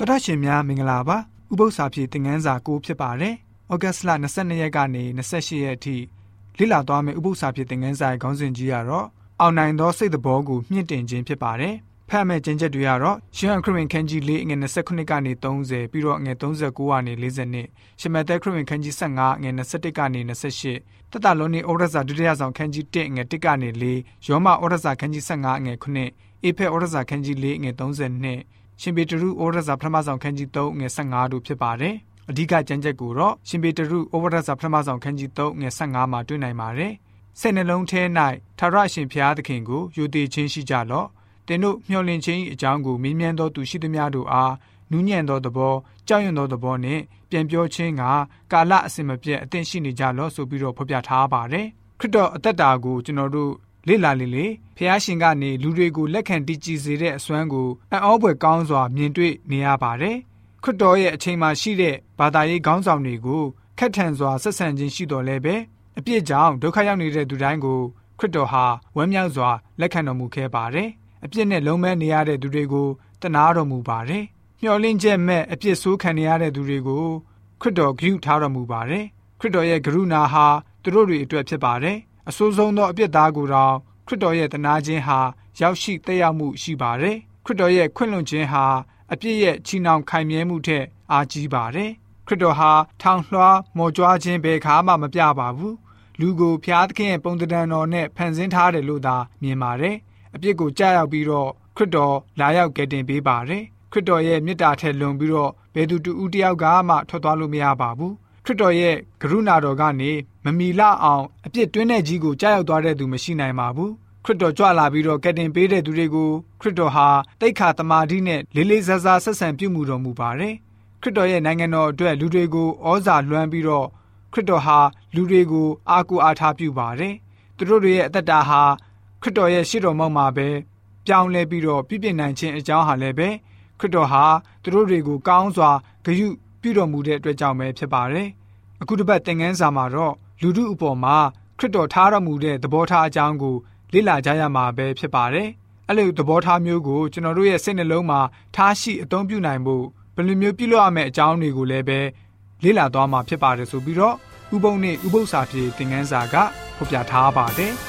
တော်တာရှင်များမင်္ဂလာပါဥပု္ပ္ပစာဖြည့်သင်ခန်းစာကိုဖြစ်ပါတယ်ဩဂတ်စ်လ22ရက်ကနေ28ရက်အထိလေ့လာသွားမယ့်ဥပု္ပ္ပစာဖြည့်သင်ခန်းစာရဲ့ခေါင်းစဉ်ကြီးကတော့အောင်နိုင်သောစိတ်တော်ကိုမြင့်တင်ခြင်းဖြစ်ပါတယ်ဖတ်မဲ့ကျင့်ချက်တွေကတော့ရှင်ခရစ်ဝင်ခန်းကြီး၄ငွေ29ကနေ30ပြီးတော့ငွေ39ကနေ40နှစ်ရှမသက်ခရစ်ဝင်ခန်းကြီး15ငွေ21ကနေ28တတလုံးနေဩရစာဒုတိယဆောင်ခန်းကြီး1ငွေ1ကနေ4ယောမဩရစာခန်းကြီး15ငွေ9အေဖက်ဩရစာခန်းကြီး4ငွေ32 ရှင်ပေတရုဩဝရစာပထမဆောင်ခန်းကြီး3ငွေ15တို့ဖြစ်ပါတယ်။အဓိကကျမ်းချက်ကိုတော့ရှင်ပေတရုဩဝရစာပထမဆောင်ခန်းကြီး3ငွေ15မှာတွေ့နိုင်ပါတယ်။စိတ်နှလုံးထဲ၌ထာဝရရှင်ဘုရားသခင်ကိုယုံကြည်ခြင်းရှိကြလော့။သင်တို့မျှော်လင့်ခြင်းအကြောင်းကိုမြင်မြန်သောသူရှိသမျှတို့အားနူးညံ့သောသဘောကြောက်ရွံ့သောသဘောနှင့်ပြန်ပြောခြင်းကကာလအစဉ်မပြတ်အသင့်ရှိနေကြလော့ဆိုပြီးတော့ဖော်ပြထားပါတယ်။ခရစ်တော်အသက်တာကိုကျွန်တော်တို့ လေ့လာလေလေဖះရှင်ကနေလူတွေကိုလက်ခံတည်ကြည်စေတဲ့အစွမ်းကိုအံ့ဩဖွယ်ကောင်းစွာမြင်တွေ့နေရပါတယ်ခရစ်တော်ရဲ့အချိန်မှာရှိတဲ့ဘာသာရေးခေါင်းဆောင်တွေကိုခက်ထန်စွာဆက်ဆံခြင်းရှိတော်လဲပဲအပြစ်ကြောင့်ဒုက္ခရောက်နေတဲ့သူတိုင်းကိုခရစ်တော်ဟာဝမ်းမြောက်စွာလက်ခံတော်မူခဲ့ပါတယ်အပြစ်နဲ့လုံးမဲနေရတဲ့သူတွေကိုတနာတော်မူပါတယ်မျှော်လင့်ချက်မဲ့အပြစ်ဆိုးခံနေရတဲ့သူတွေကိုခရစ်တော်ဂရုထားတော်မူပါတယ်ခရစ်တော်ရဲ့ကရုဏာဟာသူတို့တွေအတွက်ဖြစ်ပါတယ် အဆိုးဆုံးသောအပြစ်သားကိုတောင်ခရစ်တော်ရဲ့တနာခြင်းဟာရောက်ရှိသက်ရောက်မှုရှိပါတယ်ခရစ်တော်ရဲ့ခွင့်လွှတ်ခြင်းဟာအပြစ်ရဲ့ချီနှောင်ခိုင်မြဲမှုထက်အားကြီးပါတယ်ခရစ်တော်ဟာထောင်လွှားမော်ကြွားခြင်းဘယ်ခါမှမပြပါဘူးလူကိုဖျားသခင်ရဲ့ပုံသဏ္ဍာန်တော်နဲ့ဖန်ဆင်းထားတယ်လို့သာမြင်ပါတယ်အပြစ်ကိုကြားရောက်ပြီးတော့ခရစ်တော်လာရောက်ကယ်တင်ပေးပါတယ်ခရစ်တော်ရဲ့မေတ္တာထက်လွန်ပြီးတော့ဘယ်သူတူဦးတယောက်ကမှထွက်သွားလို့မရပါဘူးခရစ်တော်ရဲ့ကရုဏာတော်ကနေမ မီလအောင်အပြစ်တွင်းတဲ့ကြီးကိုကြားရောက်သွားတဲ့သူမရှိနိုင်ပါဘူးခရစ်တော်ကြွလာပြီးတော့ကယ်တင်ပေးတဲ့သူတွေကိုခရစ်တော်ဟာတိတ်ခါတမာတိနဲ့လေးလေးစားစားဆက်ဆံပြုမှုတော်မူပါတယ်ခရစ်တော်ရဲ့နိုင်ငံတော်အတွက်လူတွေကိုဩဇာလွှမ်းပြီးတော့ခရစ်တော်ဟာလူတွေကိုအားကိုးအားထားပြုပါတယ်သူတို့တွေရဲ့အသက်တာဟာခရစ်တော်ရဲ့ရှေ့တော်မောက်မှာပဲပြောင်းလဲပြီးတော့ပြည့်ပြည့်နိုင်ခြင်းအကြောင်းဟာလည်းပဲခရစ်တော်ဟာသူတို့တွေကိုကောင်းစွာဂရုပြုတော်မူတဲ့အတွက်ကြောင့်ပဲဖြစ်ပါတယ် အခုတစ်ပတ်သင်ခန်းစာမှာတော့လူထုအပေါ်မှာခရစ်တော်ထားတော်မူတဲ့သဘောထားအကြောင်းကိုလေ့လာကြရမှာပဲဖြစ်ပါတယ်။အဲ့လိုသဘောထားမျိုးကိုကျွန်တော်တို့ရဲ့စိတ်နှလုံးမှာထားရှိအသုံးပြုနိုင်ဖို့ဘယ်လိုမျိုးပြုလုပ်ရမယ့်အကြောင်းတွေကိုလည်းပဲလေ့လာသွားမှာဖြစ်ပါတယ်ဆိုပြီးတော့ဥပုံနဲ့ဥပု္ပ္ပစာပြေသင်ခန်းစာကဖော်ပြထားပါတယ်။